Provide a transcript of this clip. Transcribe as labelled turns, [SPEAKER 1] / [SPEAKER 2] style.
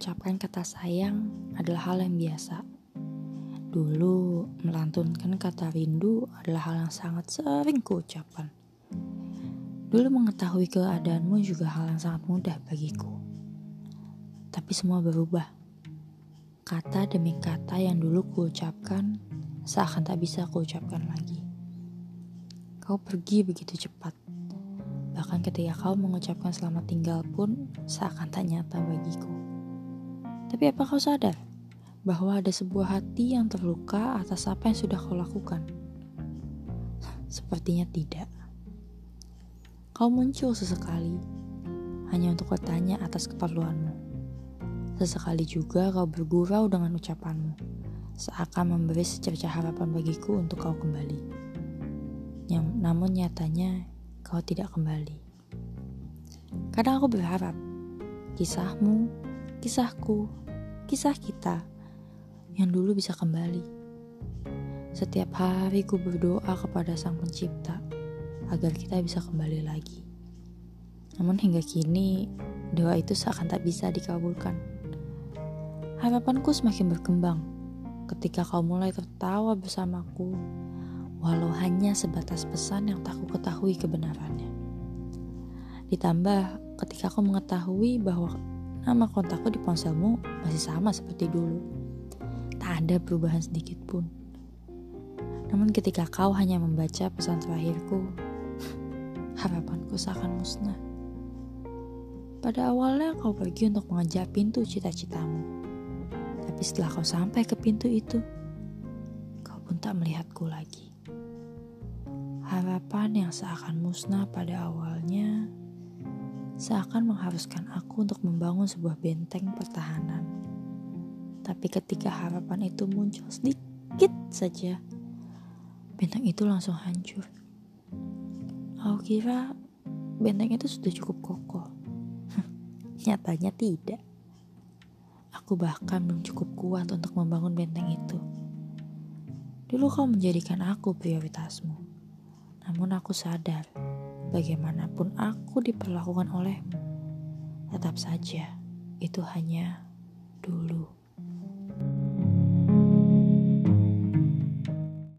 [SPEAKER 1] kata sayang adalah hal yang biasa. Dulu, melantunkan kata rindu adalah hal yang sangat sering kuucapkan. Dulu mengetahui keadaanmu juga hal yang sangat mudah bagiku. Tapi semua berubah. Kata demi kata yang dulu kuucapkan seakan tak bisa kuucapkan lagi. Kau pergi begitu cepat. Bahkan ketika kau mengucapkan selamat tinggal pun seakan tak nyata bagiku. Tapi apa kau sadar bahwa ada sebuah hati yang terluka atas apa yang sudah kau lakukan? Sepertinya tidak. Kau muncul sesekali hanya untuk bertanya atas keperluanmu. Sesekali juga kau bergurau dengan ucapanmu, seakan memberi secerca harapan bagiku untuk kau kembali. Yang, namun nyatanya kau tidak kembali. Kadang aku berharap kisahmu, kisahku, kisah kita yang dulu bisa kembali. Setiap hari ku berdoa kepada Sang Pencipta agar kita bisa kembali lagi. Namun hingga kini, doa itu seakan tak bisa dikabulkan. Harapanku semakin berkembang ketika kau mulai tertawa bersamaku, walau hanya sebatas pesan yang tak ku ketahui kebenarannya. Ditambah ketika kau mengetahui bahwa Nama kontakku di ponselmu masih sama seperti dulu. Tak ada perubahan sedikit pun. Namun ketika kau hanya membaca pesan terakhirku, harapanku seakan musnah. Pada awalnya kau pergi untuk mengejar pintu cita-citamu. Tapi setelah kau sampai ke pintu itu, kau pun tak melihatku lagi. Harapan yang seakan musnah pada awalnya seakan mengharuskan aku untuk membangun sebuah benteng pertahanan. Tapi ketika harapan itu muncul sedikit saja, benteng itu langsung hancur. Aku kira benteng itu sudah cukup kokoh. Nyatanya tidak. Aku bahkan belum cukup kuat untuk membangun benteng itu. Dulu kau menjadikan aku prioritasmu. Namun aku sadar bagaimanapun aku diperlakukan olehmu, tetap saja itu hanya dulu.